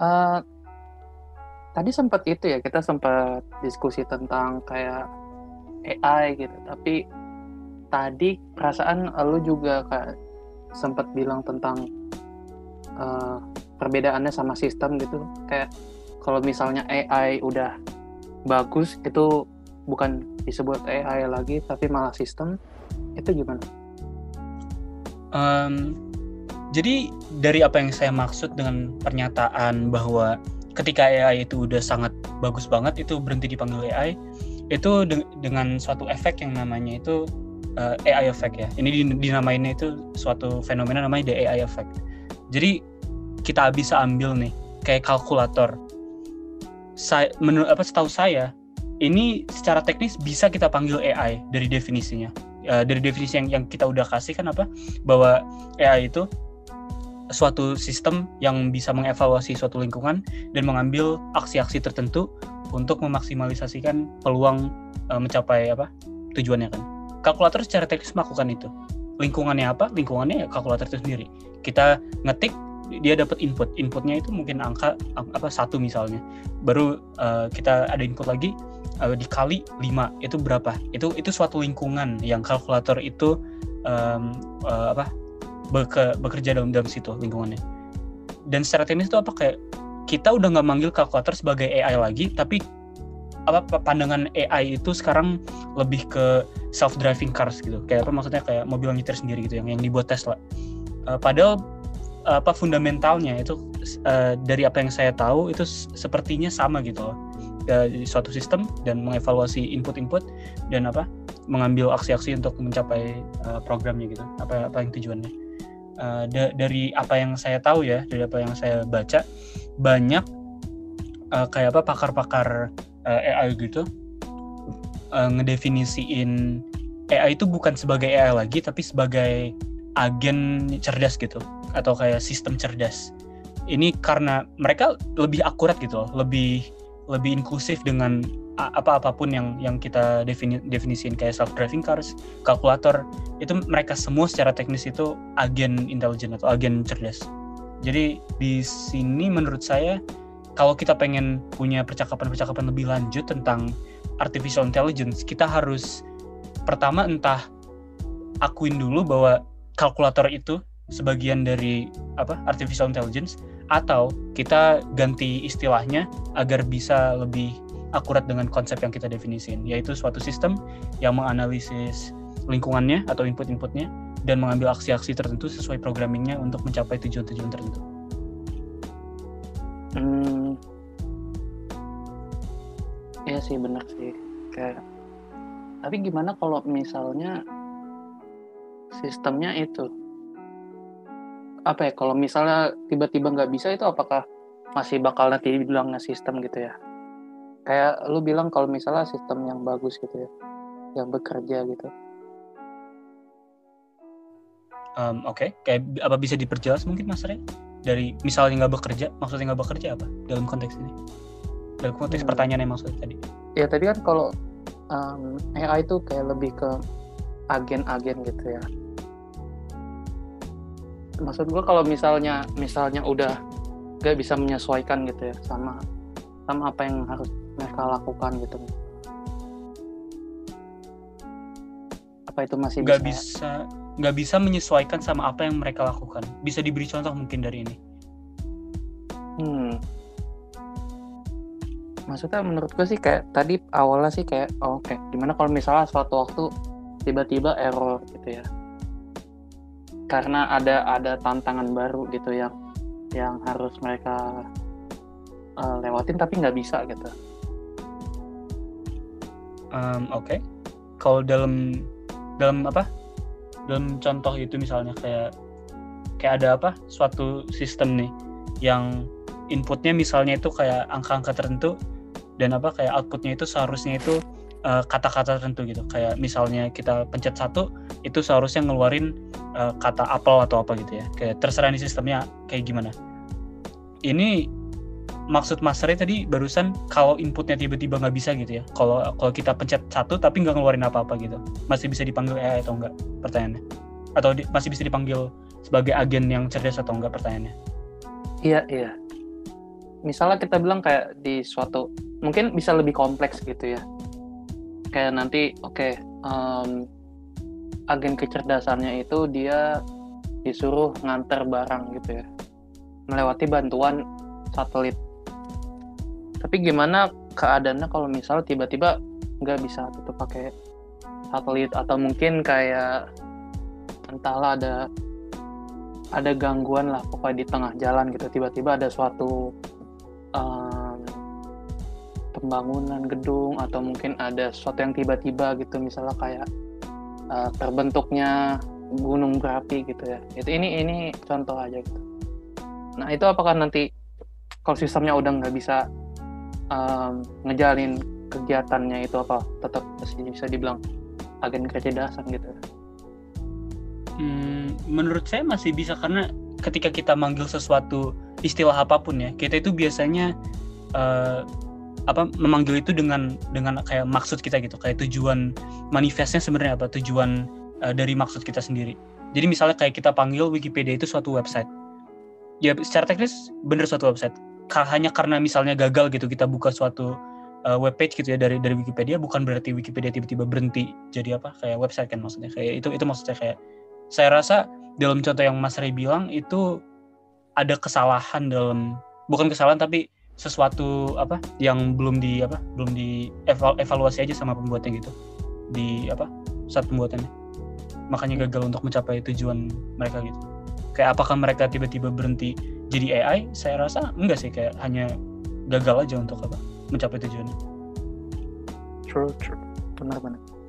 Uh, tadi sempat itu ya kita sempat diskusi tentang kayak AI gitu tapi tadi perasaan lu juga kayak sempat bilang tentang uh, perbedaannya sama sistem gitu kayak kalau misalnya AI udah bagus itu bukan disebut AI lagi tapi malah sistem itu gimana? Um, jadi dari apa yang saya maksud dengan pernyataan bahwa ketika AI itu udah sangat bagus banget itu berhenti dipanggil AI itu de dengan suatu efek yang namanya itu uh, eh, AI effect ya. Ini dinamainnya itu suatu fenomena namanya the AI effect. Jadi kita bisa ambil nih kayak kalkulator. Saya menurut apa setahu saya ini secara teknis bisa kita panggil AI dari definisinya. Uh, dari definisi yang yang kita udah kasih kan apa bahwa AI itu suatu sistem yang bisa mengevaluasi suatu lingkungan dan mengambil aksi-aksi tertentu untuk memaksimalisasikan peluang uh, mencapai apa tujuannya kan. Kalkulator secara teknis melakukan itu. Lingkungannya apa? Lingkungannya ya kalkulator itu sendiri. Kita ngetik dia dapat input. Inputnya itu mungkin angka apa satu misalnya. Baru uh, kita ada input lagi uh, dikali 5 itu berapa? Itu itu suatu lingkungan yang kalkulator itu um, uh, apa beke, bekerja dalam dalam situ lingkungannya. Dan secara teknis itu apa kayak kita udah nggak manggil kalkulator sebagai AI lagi tapi apa pandangan AI itu sekarang lebih ke self driving cars gitu. Kayak apa maksudnya kayak mobil nyetir sendiri gitu yang yang dibuat Tesla. Uh, padahal apa fundamentalnya itu uh, dari apa yang saya tahu itu sepertinya sama gitu loh. Uh, suatu sistem dan mengevaluasi input-input dan apa mengambil aksi-aksi untuk mencapai uh, programnya gitu. Apa apa yang tujuannya uh, da dari apa yang saya tahu ya dari apa yang saya baca banyak uh, kayak apa pakar-pakar uh, eh, AI gitu uh, ngedefinisiin AI itu bukan sebagai AI lagi tapi sebagai agen cerdas gitu atau kayak sistem cerdas. Ini karena mereka lebih akurat gitu lebih lebih inklusif dengan apa apa pun yang yang kita defini, definisiin kayak self driving cars, kalkulator itu mereka semua secara teknis itu agen intelijen atau agen cerdas. Jadi di sini menurut saya kalau kita pengen punya percakapan-percakapan lebih lanjut tentang artificial intelligence, kita harus pertama entah akuin dulu bahwa kalkulator itu sebagian dari apa artificial intelligence atau kita ganti istilahnya agar bisa lebih akurat dengan konsep yang kita definisin, yaitu suatu sistem yang menganalisis lingkungannya atau input-inputnya dan mengambil aksi-aksi tertentu sesuai programmingnya untuk mencapai tujuan-tujuan tertentu. Hmm, iya sih benar sih. Kayak, tapi gimana kalau misalnya sistemnya itu apa ya? Kalau misalnya tiba-tiba nggak bisa itu apakah masih bakal nanti dibilangnya sistem gitu ya? Kayak lu bilang kalau misalnya sistem yang bagus gitu ya yang bekerja gitu. Um, oke. Okay. kayak apa bisa diperjelas mungkin mas Ray dari misalnya nggak bekerja maksudnya nggak bekerja apa dalam konteks ini? Dalam konteks hmm. pertanyaan yang maksudnya tadi. Ya tadi kan kalau um, AI itu kayak lebih ke agen-agen gitu ya. Maksud gue kalau misalnya misalnya udah gak bisa menyesuaikan gitu ya sama sama apa yang harus mereka lakukan gitu. Apa itu masih nggak bisa? nggak bisa menyesuaikan sama apa yang mereka lakukan. Bisa diberi contoh mungkin dari ini. Hmm. Maksudnya menurut gue sih kayak tadi awalnya sih kayak oh, oke okay. gimana kalau misalnya suatu waktu tiba-tiba error gitu ya. Karena ada ada tantangan baru gitu yang yang harus mereka uh, lewatin tapi nggak bisa gitu um, oke. Okay. kalau dalam dalam apa? Dalam contoh itu misalnya kayak kayak ada apa? Suatu sistem nih yang inputnya misalnya itu kayak angka-angka tertentu dan apa? Kayak outputnya itu seharusnya itu eh, kata-kata tertentu gitu. Kayak misalnya kita pencet satu itu seharusnya ngeluarin uh, kata apel atau apa gitu ya. Kayak terserah di sistemnya kayak gimana. Ini maksud Mas Ray tadi barusan kalau inputnya tiba-tiba nggak bisa gitu ya. Kalau kalau kita pencet satu tapi nggak ngeluarin apa-apa gitu. Masih bisa dipanggil AI atau enggak pertanyaannya. Atau di, masih bisa dipanggil sebagai agen yang cerdas atau enggak pertanyaannya. Iya iya. Misalnya kita bilang kayak di suatu mungkin bisa lebih kompleks gitu ya. Kayak nanti oke okay, um, agen kecerdasannya itu dia disuruh nganter barang gitu ya. Melewati bantuan satelit tapi gimana keadaannya kalau misal tiba-tiba nggak bisa tutup pakai satelit? Atau mungkin kayak entahlah ada ada gangguan lah pokoknya di tengah jalan gitu. Tiba-tiba ada suatu um, pembangunan gedung atau mungkin ada sesuatu yang tiba-tiba gitu. Misalnya kayak uh, terbentuknya gunung berapi gitu ya. Itu ini ini contoh aja gitu. Nah itu apakah nanti kalau sistemnya udah nggak bisa um, ngejalin kegiatannya itu apa tetap masih bisa dibilang agen kecerdasan gitu. Hmm, menurut saya masih bisa karena ketika kita manggil sesuatu istilah apa pun ya kita itu biasanya uh, apa memanggil itu dengan dengan kayak maksud kita gitu kayak tujuan manifestnya sebenarnya apa tujuan uh, dari maksud kita sendiri. Jadi misalnya kayak kita panggil Wikipedia itu suatu website. Ya secara teknis bener suatu website hanya karena misalnya gagal gitu kita buka suatu uh, web page gitu ya dari dari Wikipedia bukan berarti Wikipedia tiba-tiba berhenti jadi apa kayak website kan maksudnya. Kayak itu itu maksudnya kayak saya rasa dalam contoh yang Mas Ray bilang itu ada kesalahan dalam bukan kesalahan tapi sesuatu apa yang belum di apa belum di eval, evaluasi aja sama pembuatnya gitu. Di apa saat pembuatannya. Makanya gagal untuk mencapai tujuan mereka gitu. Kayak apakah mereka tiba-tiba berhenti jadi AI saya rasa enggak sih kayak hanya gagal aja untuk apa mencapai tujuannya. True true. Benar benar